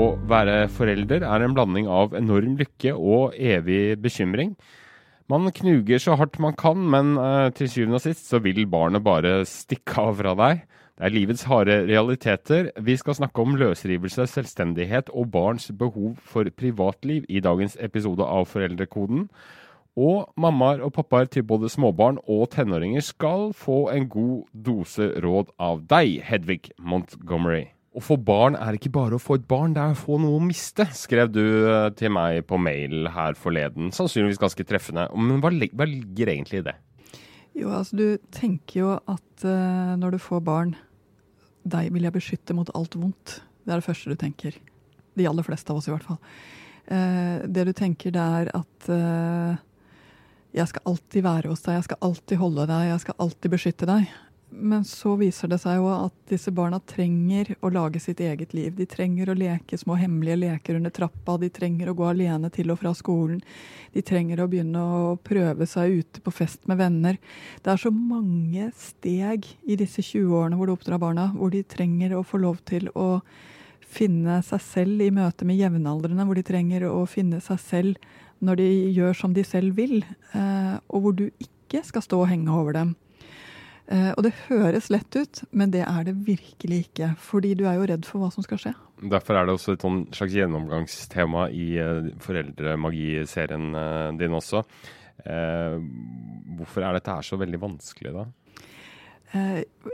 å være forelder er en blanding av enorm lykke og evig bekymring. Man knuger så hardt man kan, men uh, til syvende og sist så vil barnet bare stikke av fra deg. Det er livets harde realiteter. Vi skal snakke om løsrivelse, selvstendighet og barns behov for privatliv i dagens episode av Foreldrekoden. Og mammaer og pappaer til både småbarn og tenåringer skal få en god dose råd av deg, Hedvig Montgomery. Å få barn er ikke bare å få et barn, det er å få noe å miste, skrev du eh, til meg på mail her forleden. Sannsynligvis ganske treffende. Men hva, hva ligger egentlig i det? Jo, altså du tenker jo at uh, når du får barn Deg vil jeg beskytte mot alt vondt. Det er det første du tenker. De aller fleste av oss, i hvert fall. Uh, det du tenker, det er at uh, jeg skal alltid være hos deg, jeg skal alltid holde deg, jeg skal alltid beskytte deg. Men så viser det seg jo at disse barna trenger å lage sitt eget liv. De trenger å leke små hemmelige leker under trappa, de trenger å gå alene til og fra skolen. De trenger å begynne å prøve seg ute på fest med venner. Det er så mange steg i disse 20-årene hvor du oppdrar barna, hvor de trenger å få lov til å finne seg selv i møte med jevnaldrende, hvor de trenger å finne seg selv når de gjør som de selv vil, eh, og hvor du ikke skal stå og henge over dem. Eh, og det høres lett ut, men det er det virkelig ikke. Fordi du er jo redd for hva som skal skje. Derfor er det også et sånn slags gjennomgangstema i uh, foreldremagiserien uh, din også. Hvorfor er dette her så veldig vanskelig, da?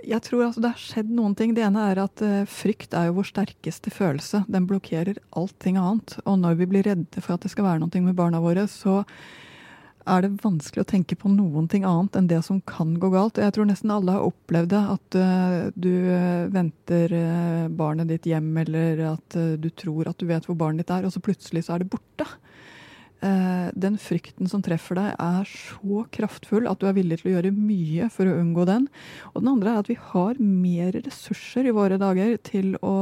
Jeg tror altså det har skjedd noen ting. Det ene er at frykt er jo vår sterkeste følelse. Den blokkerer allting annet. Og når vi blir redde for at det skal være noe med barna våre, så er det vanskelig å tenke på noen ting annet enn det som kan gå galt. Jeg tror nesten alle har opplevd det. At uh, du uh, venter uh, barnet ditt hjem, eller at du tror at du vet hvor barnet ditt er, og så plutselig så er det borte. den frykten som treffer deg, er så kraftfull at du er villig til å gjøre mye for å unngå den. Og den andre er at vi har mer ressurser i våre dager til å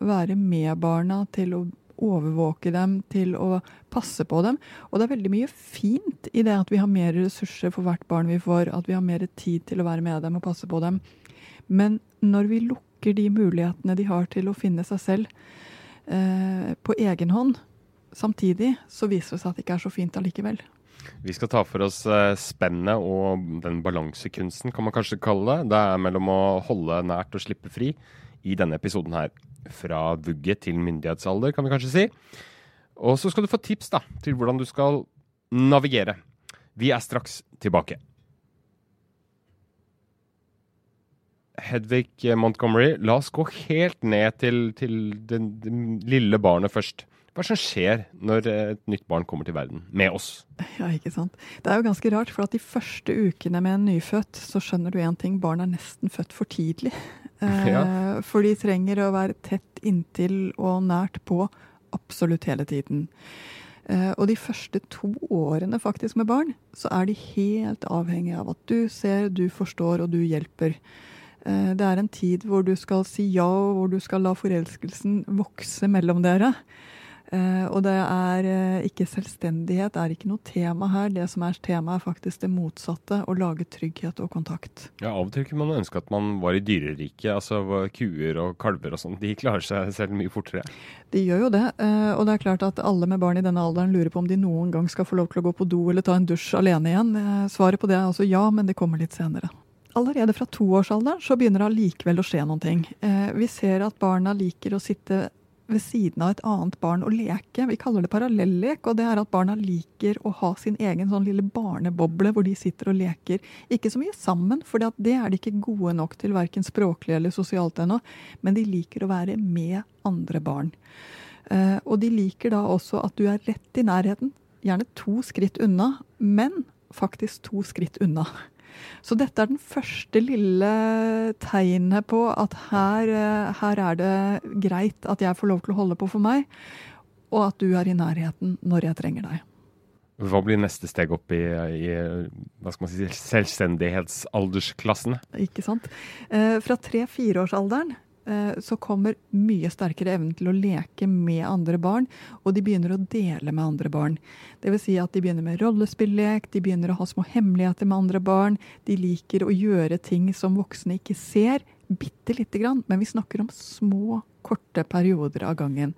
være med barna, til å overvåke dem, til å passe på dem. Og det er veldig mye fint i det at vi har mer ressurser for hvert barn vi får, at vi har mer tid til å være med dem og passe på dem. Men når vi lukker de mulighetene de har til å finne seg selv eh, på egen hånd, samtidig så viser det seg at det ikke er så fint allikevel. Vi skal ta for oss eh, spennet og den balansekunsten, kan man kanskje kalle det. Det er mellom å holde nært og slippe fri i denne episoden her fra vugge til myndighetsalder, kan vi kanskje si. Og så skal du få tips da, til hvordan du skal navigere. Vi er straks tilbake. Hedvig Montgomery, la oss gå helt ned til, til det lille barnet først. Hva er det som skjer når et nytt barn kommer til verden med oss? Ja, ikke sant. Det er jo ganske rart, for at de første ukene med en nyfødt, så skjønner du én ting, barn er nesten født for tidlig. Ja. Eh, for de trenger å være tett inntil og nært på absolutt hele tiden. Eh, og de første to årene faktisk med barn, så er de helt avhengig av at du ser, du forstår og du hjelper. Eh, det er en tid hvor du skal si ja, og hvor du skal la forelskelsen vokse mellom dere. Uh, og det er uh, ikke selvstendighet, det er ikke noe tema her. Det som er tema, er faktisk det motsatte. Å lage trygghet og kontakt. Ja, Av og til kunne man ønske at man var i dyreriket. Altså kuer og kalver og sånn. De klarer seg selv mye fortere. De gjør jo det. Uh, og det er klart at alle med barn i denne alderen lurer på om de noen gang skal få lov til å gå på do eller ta en dusj alene igjen. svaret på det er altså ja, men det kommer litt senere. Allerede fra toårsalderen så begynner det allikevel å skje noen ting. vi ser at barna liker å sitte ved siden av et annet barn og leke. Vi kaller det parallellek, og det er at barna liker å ha sin egen sånn lille barneboble hvor de sitter og leker. Ikke så mye sammen, for det er de ikke gode nok til verken språklig eller sosialt ennå, men de liker å være med andre barn. Uh, og de liker da også at du er rett i nærheten, gjerne to skritt unna, men faktisk to skritt unna. Så dette er den første lille tegnet på at her, eh, her, er det greit at jeg får lov til å holde på for meg, og at du er i nærheten når jeg trenger deg. Hva blir neste steg opp i, i hva skal man si, selvstendighetsaldersklassen? Ikke sant. Eh, fra tre-fireårsalderen så kommer mye sterkere evnen til å leke med andre barn, og de begynner å dele med andre barn. Dvs. Si at de begynner med rollespilllek, de begynner å ha små hemmeligheter med andre barn. De liker å gjøre ting som voksne ikke ser, bitte lite grann, men vi snakker om små, korte perioder av gangen.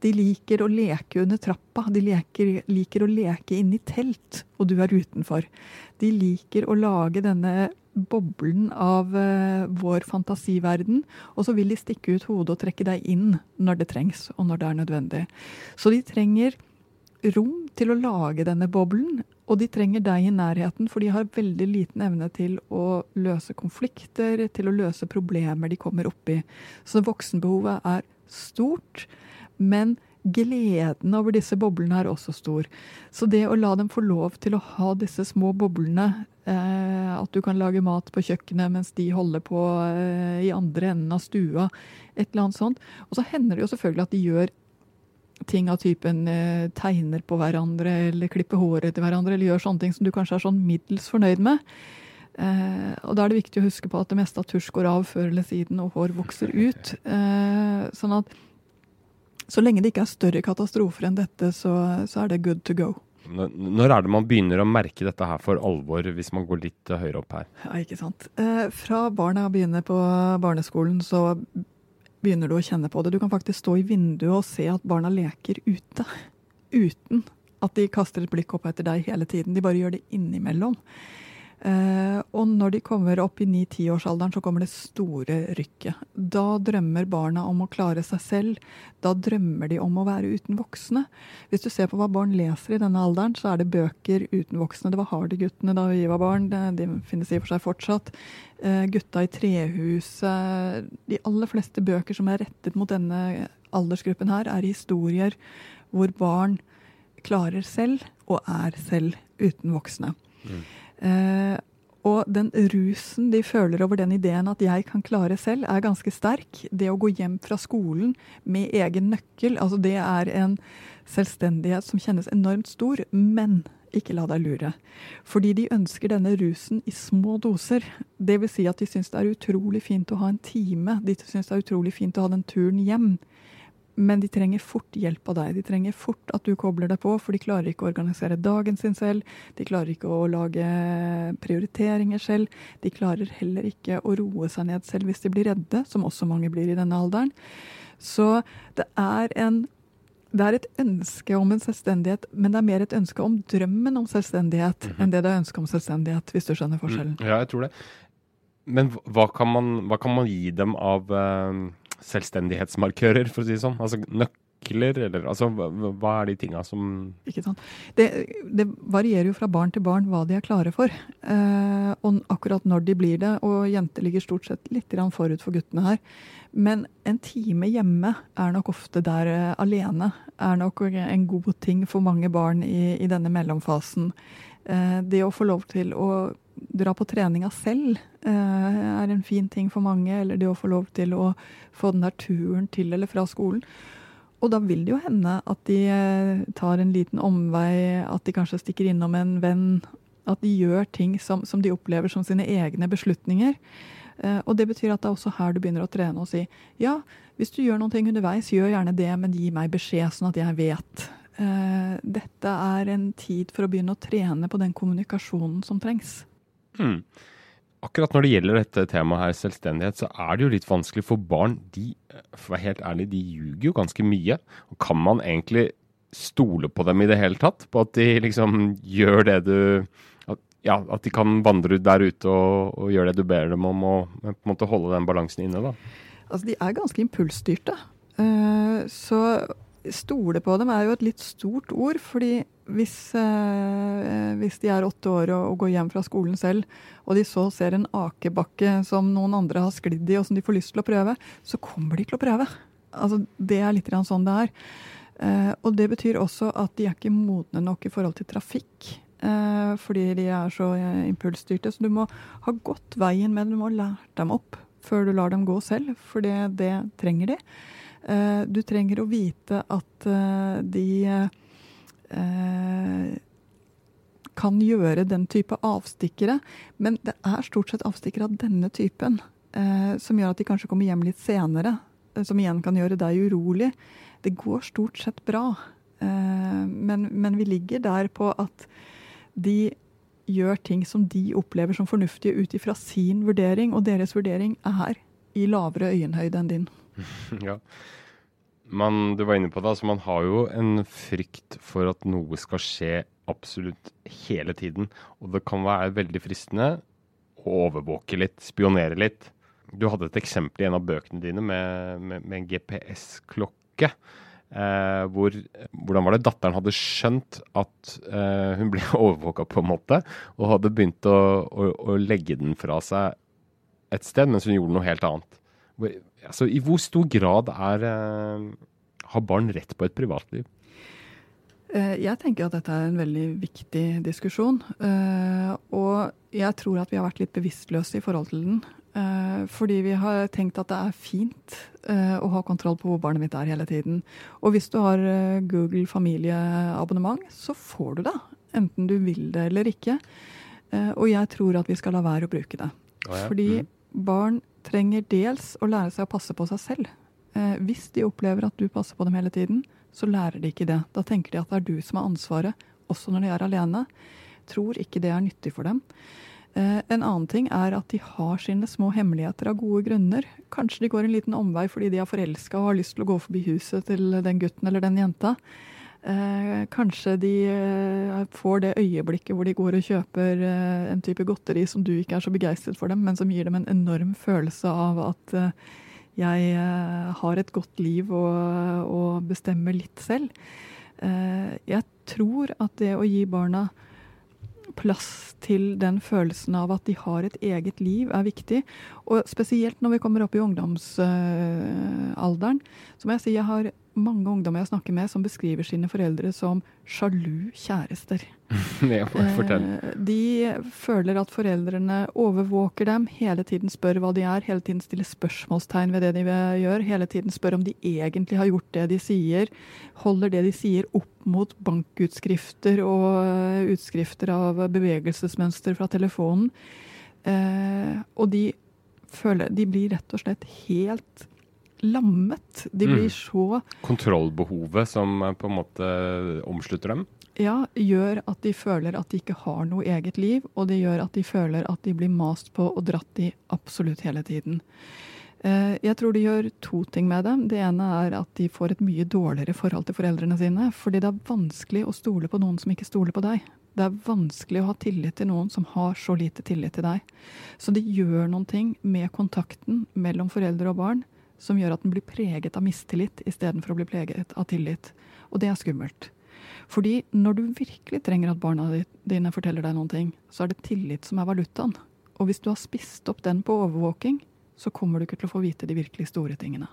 De liker å leke under trappa, de leker, liker å leke inne i telt, og du er utenfor. De liker å lage denne boblen av uh, vår fantasiverden, og så vil de stikke ut hodet og trekke deg inn når det trengs, og når det er nødvendig. Så de trenger rom til å lage denne boblen, og de trenger deg i nærheten, for de har veldig liten evne til å løse konflikter, til å løse problemer de kommer opp i. Så voksenbehovet er stort, men gleden over disse boblene er også stor. Så det å la dem få lov til å ha disse små boblene, eh, at du kan lage mat på kjøkkenet mens de holder på eh, i andre enden av stua, et eller annet sånt. Og så hender det jo selvfølgelig at de gjør ting av typen eh, tegner på hverandre eller klipper håret til hverandre eller gjør sånne ting som du kanskje er sånn middels fornøyd med. Eh, og da er det viktig å huske på at det meste av tusj går av før eller siden, og hår vokser ut. Eh, sånn at så lenge det ikke er større katastrofer enn dette, så, så er det good to go. Når er det man begynner å merke dette her for alvor, hvis man går litt høyere opp her? Ja, ikke sant. Eh, fra barna begynner på barneskolen, så begynner du å kjenne på det. Du kan faktisk stå i vinduet og se at barna leker ute. Uten at de kaster et blikk opp etter deg hele tiden. De bare gjør det innimellom. Uh, og når de kommer opp i 9-10-årsalderen, så kommer det store rykket. Da drømmer barna om å klare seg selv. Da drømmer de om å være uten voksne. Hvis du ser på hva barn leser i denne alderen, så er det bøker uten voksne. Det var Hardy-guttene da vi var barn. De finnes i og for seg fortsatt. Uh, gutta i trehuset. De aller fleste bøker som er rettet mot denne aldersgruppen her, er historier hvor barn klarer selv, og er selv, uten voksne. Mm. Eh, og den rusen de føler over den ideen at jeg kan klare selv, er ganske sterk. Det å gå hjem fra skolen med egen nøkkel, altså det er en selvstendighet som kjennes enormt stor. Men ikke la deg lure. Fordi de ønsker denne rusen i små doser. Vil si at de syns det er utrolig fint å ha en time. De syns det er utrolig fint å ha den turen hjem. Men de trenger fort hjelp av deg. De trenger fort at du kobler deg på, for de klarer ikke å organisere dagen sin selv. De klarer ikke å lage prioriteringer selv. De klarer heller ikke å roe seg ned selv hvis de blir redde, som også mange blir i denne alderen. Så det er en det er et ønske om en selvstendighet, men det er mer et ønske om drømmen om selvstendighet mm -hmm. enn det det er ønske om selvstendighet, hvis du skjønner forskjellen. Mm, ja, jeg tror det. Men hva kan man, hva kan man gi dem av uh selvstendighetsmarkører, for å si det sånn? Altså nøkler, eller altså hva er de tinga som Ikke sant. Det, det, varierer jo fra barn til barn hva de er klare for. Eh, og akkurat når de blir det. Og jenter ligger stort sett litt forut for guttene her. Men en time hjemme er nok ofte der uh, alene. Er nok en god ting for mange barn i, i denne mellomfasen. Eh, det å få lov til å dra på treninga selv eh, er en fin ting for mange. Eller det å få lov til å få den der turen til eller fra skolen. Og da vil det jo hende at de eh, tar en liten omvei, at de kanskje stikker innom en venn. At de gjør ting som, som de opplever som sine egne beslutninger. Eh, og det betyr at det er også her du begynner å trene og si ja, hvis du gjør noe underveis, gjør gjerne det, men gi meg beskjed sånn at jeg vet. Dette er en tid for å begynne å trene på den kommunikasjonen som trengs. Mm. Akkurat når det gjelder dette temaet her, selvstendighet, så er det jo litt vanskelig for barn. De, for å være helt ærlig, de ljuger jo ganske mye. Og kan man egentlig stole på dem i det hele tatt? På at de liksom gjør det du at, Ja, at de kan vandre der ute og, og gjøre det du ber dem om, og på en måte holde den balansen inne, da? Altså, de er ganske impulsstyrte. Uh, så stole på dem er jo et litt stort ord, fordi hvis, eh, hvis de er åtte år og, og, går hjem fra skolen selv, og de så ser en akebakke som noen andre har sklidd i, og som de får lyst til å prøve, så kommer de til å prøve. Altså, det er litt sånn det er. Eh, og det betyr også at de er ikke modne nok i forhold til trafikk. Eh, fordi de er så eh, impulsstyrte. Så du må ha gått veien med dem, ha lært dem opp før du lar dem gå selv, for det, det trenger de. Eh, du trenger å vite at eh, de eh, kan gjøre den type avstikkere, men det er stort sett avstikkere av denne typen som gjør at de kanskje kommer hjem litt senere, som igjen kan gjøre deg urolig. Det går stort sett bra, men, men vi ligger der på at de gjør ting som de opplever som fornuftige ut ifra sin vurdering, og deres vurdering er i lavere øyenhøyde enn din. ja. Man, du var inne på det, altså man har jo en frykt for at noe skal skje absolutt hele tiden. Og det kan være veldig fristende å overvåke litt, spionere litt. Du hadde et eksempel i en av bøkene dine med, med, med en GPS-klokke. Eh, hvor, hvordan var det datteren hadde skjønt at eh, hun ble overvåka, på en måte, og hadde begynt å, å, å, legge den fra seg et sted mens hun gjorde noe helt annet. Altså, I hvor stor grad er, eh, har barn rett på et privatliv? Eh, jeg tenker at dette er en veldig viktig diskusjon. Eh, og jeg tror at vi har vært litt bevisstløse i forhold til den. Fordi vi har tenkt at det er fint å ha kontroll på hvor barnet mitt er hele tiden. Og hvis du har Google familieabonnement, så får du det. Enten du vil det eller ikke. Og jeg tror at vi skal la være å bruke det. Ja. Fordi mm. Barn trenger dels å lære seg å passe på seg selv. hvis de opplever at du passer på dem hele tiden, så lærer de ikke det. Da tenker de at det er du som har ansvaret, også når de er alene. Tror ikke det er nyttig for dem. Eh, en annen ting er at de har sine små hemmeligheter av gode grunner. Kanskje de går en liten omvei fordi de er forelska og har lyst til å gå forbi huset til den gutten eller den jenta. Eh, kanskje de eh, får det øyeblikket hvor de går og kjøper en type godteri som du ikke er så begeistret for dem, men som gir dem en enorm følelse av at jeg har et godt liv og, og bestemmer litt selv. jeg tror at det å gi barna plass til den følelsen av at de har et eget liv, er viktig. Og spesielt når vi kommer opp i ungdomsalderen. Så må jeg si jeg har mange ungdommer jeg snakker med som beskriver sine foreldre som sjalu kjærester. ja, eh, de føler at foreldrene overvåker dem, hele tiden spør hva de er, hele tiden stiller spørsmålstegn ved det de gjør, hele tiden spør om de egentlig har gjort det de sier, holder det de sier opp mot bankutskrifter og eh, utskrifter av bevegelsesmønster fra telefonen. Eh, og de føler De blir rett og slett helt lammet. De blir mm. så Kontrollbehovet som eh, på en måte omslutter dem? Ja, gjør at de føler at de ikke har noe eget liv, og det gjør at de føler at de blir mast på og dratt i absolutt hele tiden. Eh, jeg tror de gjør to ting med dem. Det ene er at de får et mye dårligere forhold til foreldrene sine. Fordi det er vanskelig å stole på noen som ikke stoler på deg. Det er vanskelig å ha tillit til noen som har så lite tillit til deg. Så det gjør noen ting med kontakten mellom foreldre og barn som gjør at den blir preget av mistillit istedenfor å bli preget av tillit. Og det er skummelt. Fordi når du virkelig trenger at barna dine forteller deg noen ting, så er det tillit som er valutaen. Og hvis du har spist opp den på overvåking, så kommer du ikke til å få vite de virkelig store tingene.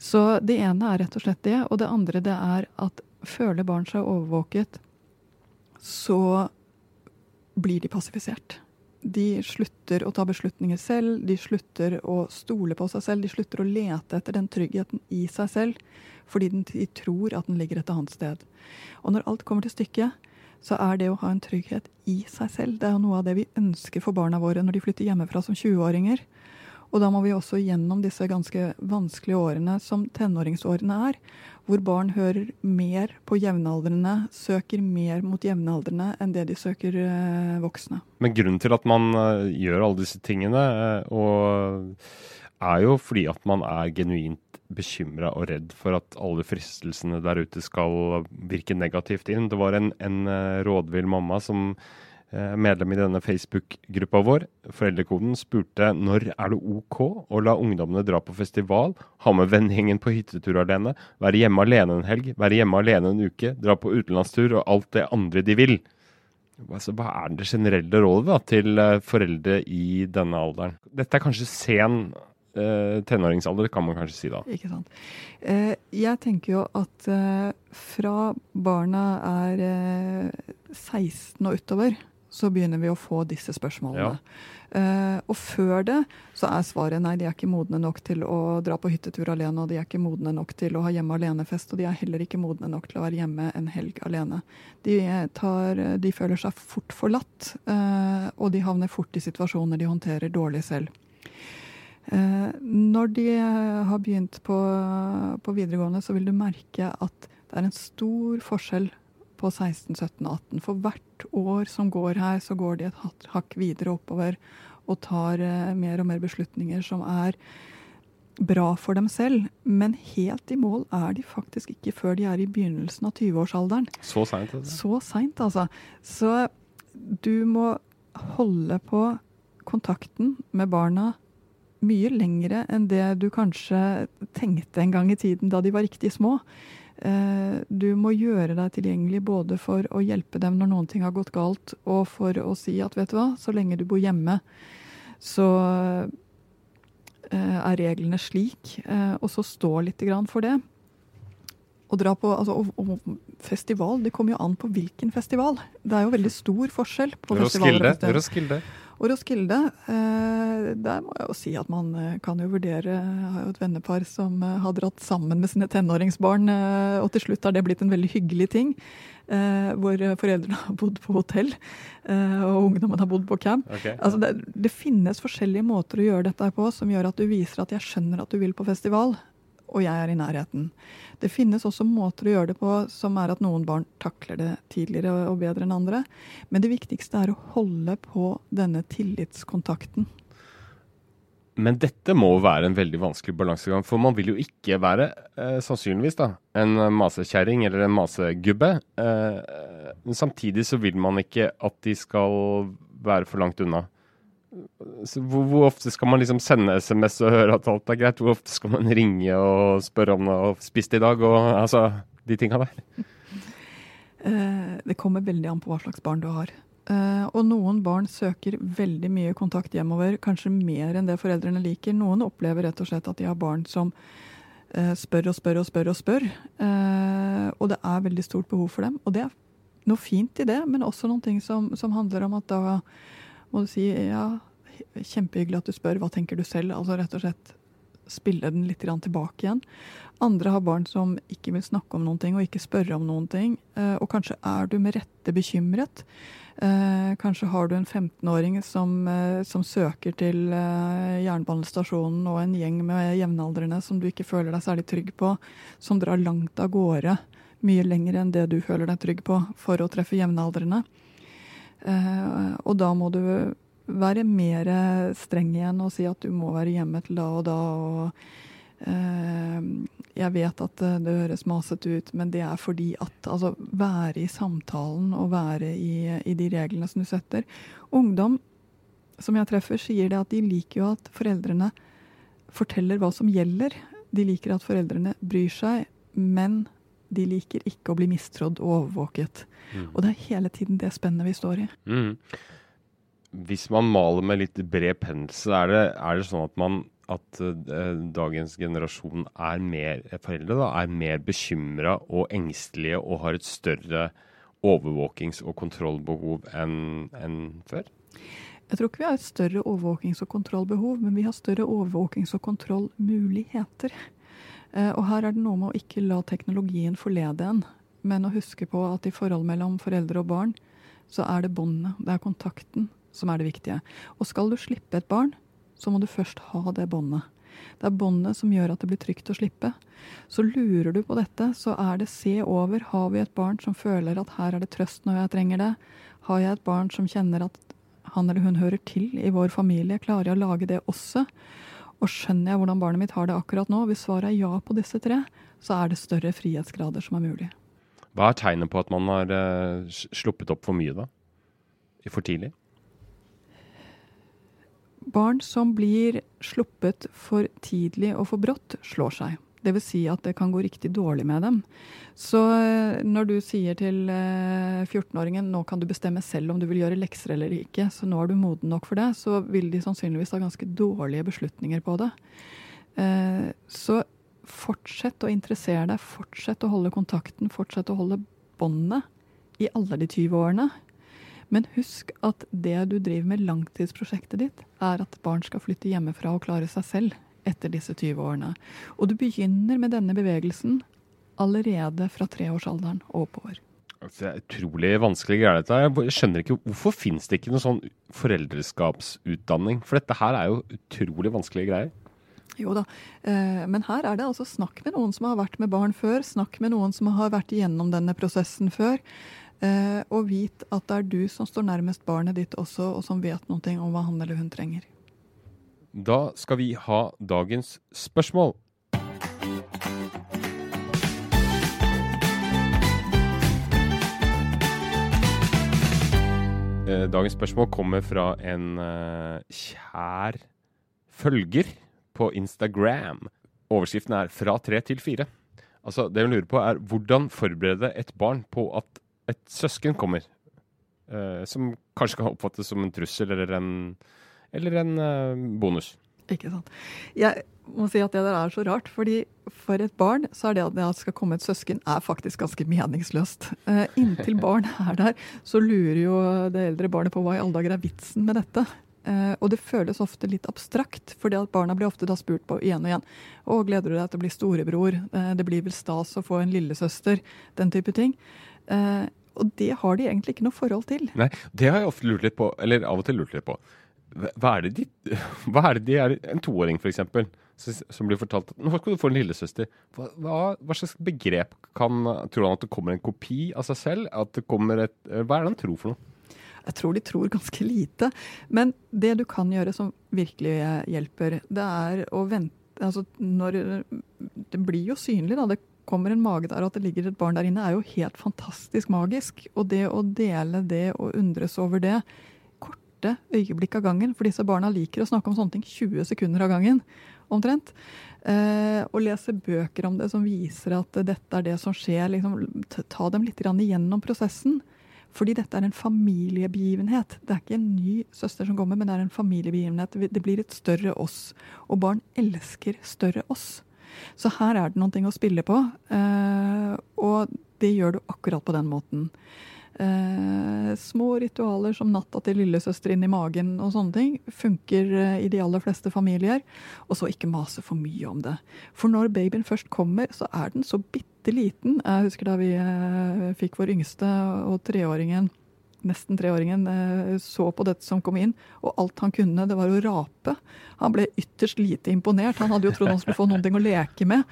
Så det ene er rett og slett det. Og det andre det er at føler barn seg overvåket, så blir de passifisert. De slutter å ta beslutninger selv, de slutter å stole på seg selv. De slutter å lete etter den tryggheten i seg selv fordi de tror at den ligger et annet sted. Og når alt kommer til stykket, så er det å ha en trygghet i seg selv det er jo noe av det vi ønsker for barna våre når de flytter hjemmefra som 20-åringer. Og da må vi også gjennom disse ganske vanskelige årene som tenåringsårene er, hvor barn hører mer på jevnaldrende, søker mer mot jevnaldrende enn det de søker øh, voksne. Men grunnen til at man øh, gjør alle disse tingene, øh, er jo fordi at man er genuint bekymra og redd for at alle fristelsene der ute skal virke negativt inn. Det var en, en rådvill mamma som Eh, medlem i denne Facebook-gruppa vår, Foreldrekoden, spurte når er det OK å la ungdommene dra på festival, ha med vennegjengen på hyttetur alene, være hjemme alene en helg, være hjemme alene en uke, dra på utenlandstur og alt det andre de vil. Altså, hva er det generelle rådet da, til eh, foreldre i denne alderen? Dette er kanskje sen eh, tenåringsalder, kan man kanskje si da. Ikke sant. Eh, jeg tenker jo at eh, fra barna er 16 eh, og utover, så begynner vi å få disse spørsmålene. Ja. Uh, og før det så er svaret nei, de er ikke modne nok til å dra på hyttetur alene, og de er ikke modne nok til å ha hjemme alene-fest, og de er heller ikke modne nok til å være hjemme en helg alene. De, tar, de føler seg fort forlatt, uh, og de havner fort i situasjoner de håndterer dårlig selv. Uh, når de har begynt på, på videregående, så vil du merke at det er en stor forskjell på 16, 17, 18. For hvert år som går her, så går de et hakk videre oppover og tar eh, mer og mer beslutninger som er bra for dem selv, men helt i mål er de faktisk ikke før de er i begynnelsen av 20-årsalderen. Så seint? Altså. Så seint, altså. Så du må holde på kontakten med barna mye lengre enn det du kanskje tenkte en gang i tiden da de var riktig små. Eh, du må gjøre deg tilgjengelig både for å hjelpe dem når noen ting har gått galt, og for å si at vet du hva, så lenge du bor hjemme, så eh, er reglene slik. Eh, og så stå litt for det. Å dra på altså, og, og festival, det kommer jo an på hvilken festival. Det er jo veldig stor forskjell på festivaler. Roskilde. Og Roskilde, eh, der må jeg jo si at man eh, kan jo vurdere Jeg har jo et vennepar som eh, har dratt sammen med sine tenåringsbarn, eh, og til slutt har det blitt en veldig hyggelig ting. Eh, hvor foreldrene har bodd på hotell, eh, og ungdommen har bodd på camp. Okay, altså det, det, finnes forskjellige måter å gjøre dette på som gjør at du viser at jeg skjønner at du vil på festival og jeg er i nærheten. Det finnes også måter å gjøre det på som er at noen barn takler det tidligere og bedre enn andre. Men det viktigste er å holde på denne tillitskontakten. Men dette må være en veldig vanskelig balansegang, for man vil jo ikke være, eh, sannsynligvis, da, en masekjerring eller en masegubbe. Eh, samtidig så vil man ikke at de skal være for langt unna hvor, hvor, ofte skal man liksom sende SMS og høre at alt er greit? Hvor ofte skal man ringe og spørre om noe spist i dag? Og altså, de tinga der. Eh, det kommer veldig an på hva slags barn du har. Eh, og noen barn søker veldig mye kontakt hjemover, kanskje mer enn det foreldrene liker. Noen opplever rett og slett at de har barn som eh, spør og spør og spør og spør. Og det er veldig stort behov for dem. Og det er noe fint i det, men også noen ting som, som handler om at da må du si ja, kjempehyggelig at du spør, hva tenker du selv? Altså rett og slett spille den litt tilbake igjen. Andre har barn som ikke vil snakke om noen ting og ikke spørre om noen ting. Eh, og kanskje er du med rette bekymret. Eh, kanskje har du en 15-åring som, eh, som, søker til jernbanestasjonen og en gjeng med jevnaldrende som du ikke føler deg særlig trygg på, som drar langt av gårde, mye lenger enn det du føler deg trygg på, for å treffe jevnaldrende. Og da må du være mer streng igjen og si at du må være hjemme til da og da. og eh, Jeg vet at det høres masete ut, men det er fordi at altså, være i samtalen og være i, i, de reglene som du setter. Ungdom som jeg treffer, sier det at de liker jo at foreldrene forteller hva som gjelder. De liker at foreldrene bryr seg, men de liker ikke å bli mistrådd og overvåket. Mm. Og det er hele tiden det spennet vi står i. Mm hvis man maler med litt bred pensel, er det, er det sånn at man at uh, dagens generasjon er mer foreldre da, er mer bekymra og engstelige og har et større overvåkings- og kontrollbehov enn en før? Jeg tror ikke vi har et større overvåkings- og kontrollbehov, men vi har større overvåkings- og kontrollmuligheter. Uh, og her er det noe med å ikke la teknologien forlede en, men å huske på at i forhold mellom foreldre og barn, så er det båndet, det er kontakten, som er det viktige. Og skal du slippe et barn, så må du først ha det båndet. Det er båndet som gjør at det blir trygt å slippe. Så lurer du på dette, så er det se over. Har vi et barn som føler at her er det trøst når jeg trenger det? Har jeg et barn som kjenner at han eller hun hører til i vår familie? Klarer jeg å lage det også? Og skjønner jeg hvordan barnet mitt har det akkurat nå? Hvis svaret er ja på disse tre, så er det større frihetsgrader som er mulig. Hva er tegnet på at man har uh, sluppet opp for mye, da? For tidlig? Barn som blir sluppet for tidlig og for brått, slår seg. Dvs. Si at det kan gå riktig dårlig med dem. Så eh, når du sier til 14-åringen eh, nå kan du bestemme selv om du vil gjøre lekser eller ikke, så nå er du moden nok for det, så vil de sannsynligvis ha ganske dårlige beslutninger på det. Eh, så fortsett å interessere deg, fortsett å holde kontakten, fortsett å holde båndet i alle de 20 årene. Men husk at det du driver med langtidsprosjektet ditt, er at barn skal flytte hjemmefra og klare seg selv etter disse 20 årene. Og du begynner med denne bevegelsen allerede fra treårsalderen og oppover. Det er utrolig vanskelig greie dette. Jeg skjønner ikke Hvorfor finnes det ikke noen sånn foreldreskapsutdanning? For dette her er jo utrolig vanskelige greier. Jo da, eh, men her er det altså snakk med noen som har vært med barn før. Snakk med noen som har vært igjennom denne prosessen før. Eh, og vit at det er du som står nærmest barnet ditt også, og som vet noe om hva han eller hun trenger. Da skal vi ha dagens spørsmål. Eh, dagens spørsmål kommer fra en eh, kjær følger på Instagram. Overskriften er 'Fra tre til fire'. Altså, det hun lurer på, er hvordan forberede et barn på at et søsken kommer. eh, som kanskje kan oppfattes som en trussel eller en, eller en eh, bonus. Ikke sant. Jeg må si at det der er så rart, fordi for et barn så er det at det skal komme et søsken, er faktisk ganske meningsløst. Eh, inntil barn er der, så lurer jo det eldre barnet på hva i alle dager er vitsen med dette. Eh, og det føles ofte litt abstrakt, fordi at barna blir ofte da spurt på igjen og igjen. Å, gleder du deg til å bli storebror? Eh, det blir vel stas å få en lillesøster? Den type ting. Eh, og det har de egentlig ikke noe forhold til. Nei, det har jeg ofte lurt litt på, eller av og til lurt litt på. Hva er det de, er det de er En toåring, f.eks., som blir fortalt at nå skal du få en lillesøster. Hva, hva, hva slags begrep kan Tror han at det kommer en kopi av seg selv? At det kommer et Hva er det han tror for noe? Jeg tror de tror ganske lite. Men det du kan gjøre som virkelig hjelper, det er å vente altså når, Det blir jo synlig, da. Det kommer en mage der, og at det ligger et barn der inne, er jo helt fantastisk magisk. Og det å dele det og undres over det, korte øyeblikk av gangen, for disse barna liker å snakke om sånne ting 20 sekunder av gangen, omtrent. Eh, og lese bøker om det som viser at dette er det som skjer. Liksom, ta dem litt igjennom prosessen. Fordi dette er en familiebegivenhet. Det er ikke en ny søster som kommer, men det er en familiebegivenhet. Det blir et større oss. Og barn elsker større oss. Så her er det noen ting å spille på. Eh, og det gjør du akkurat på den måten. Eh, små ritualer som natta til lillesøster inn i magen og sånne ting funker eh, i de aller fleste familier. Og så ikke mase for mye om det. For når babyen først kommer, så er den så bitte liten. Jeg husker da vi eh, fikk vår yngste og treåringen nesten treåringen så på dette som kom inn, og alt han kunne, det var å rape. Han ble ytterst lite imponert. Han hadde jo trodd han skulle få noen ting å leke med.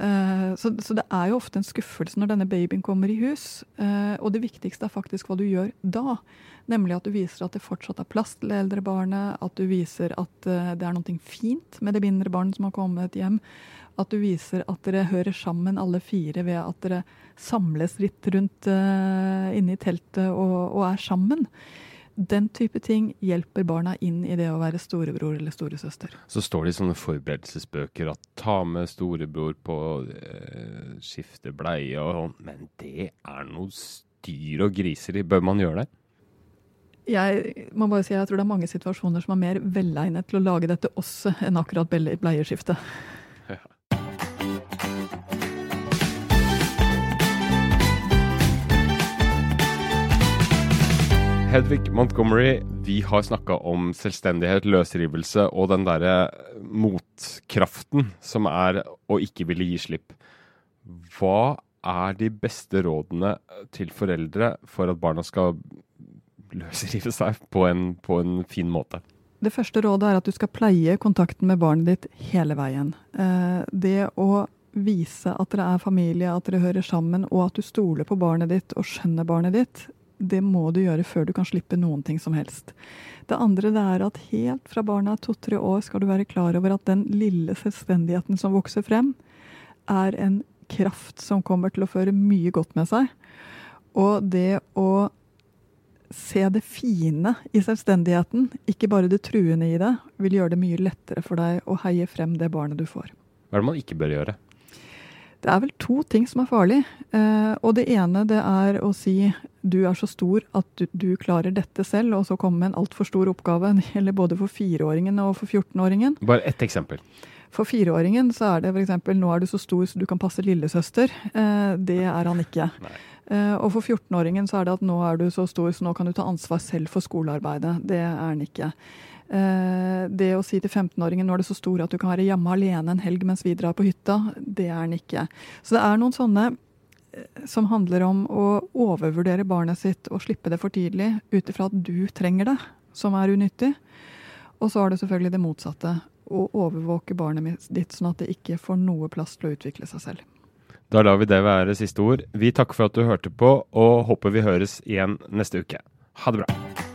Så, så, det er jo ofte en skuffelse når denne babyen kommer i hus. Og det viktigste er faktisk hva du gjør da. Nemlig at du viser at det fortsatt er plass til det eldre barnet, at du viser at det er noe fint med det mindre barnet som har kommet hjem. At du viser at dere hører sammen alle fire ved at dere samles litt rundt uh, inne i teltet og, og, er sammen. Den type ting hjelper barna inn i det å være storebror eller storesøster. Så står det i sånne forberedelsesbøker at ta med storebror på uh, skifte bleie og sånn, men det er noe styr og griser. Bør man gjøre det? Jeg må bare si jeg tror det er mange situasjoner som er mer velegnet til å lage dette også enn akkurat bleieskifte. Hedvig Montgomery, vi har snakka om selvstendighet, løsrivelse og den derre motkraften som er å ikke ville gi slipp. Hva er de beste rådene til foreldre for at barna skal løsrive seg på en, på en fin måte? Det første rådet er at du skal pleie kontakten med barnet ditt hele veien. Eh, det å vise at dere er familie, at dere hører sammen, og at du stoler på barnet ditt og skjønner barnet ditt, det må du gjøre før du kan slippe noen ting som helst. Det andre det er at helt fra barna er to-tre år skal du være klar over at den lille selvstendigheten som vokser frem, er en kraft som kommer til å føre mye godt med seg. Og det å se det fine i selvstendigheten, ikke bare det truende i det, vil gjøre det mye lettere for deg å heie frem det barnet du får. Hva er det man ikke bør gjøre? Det er vel to ting som er farlig. Eh, og det ene det er å si du er så stor at du, du klarer dette selv, og så komme med en altfor stor oppgave. Det gjelder både for fireåringen og for 14-åringen. Bare ett eksempel. For fireåringen så er det f.eks. nå er du så stor så du kan passe lillesøster. Eh, det er han ikke. Eh, og for 14-åringen så er det at nå er du så stor så nå kan du ta ansvar selv for skolearbeidet. Det er han ikke. Eh, det å si til 15-åringen nå er det så stor at du kan være hjemme alene en helg mens vi drar på hytta, det er han ikke. Så det er noen sånne som handler om å overvurdere barnet sitt og slippe det for tidlig ut ifra at du trenger det, som er unyttig. Og så er det selvfølgelig det motsatte. Å overvåke barnet ditt sånn at det ikke får noe plass til å utvikle seg selv. Da lar vi det være siste ord. Vi takker for at du hørte på, og håper vi høres igjen neste uke. Ha det bra.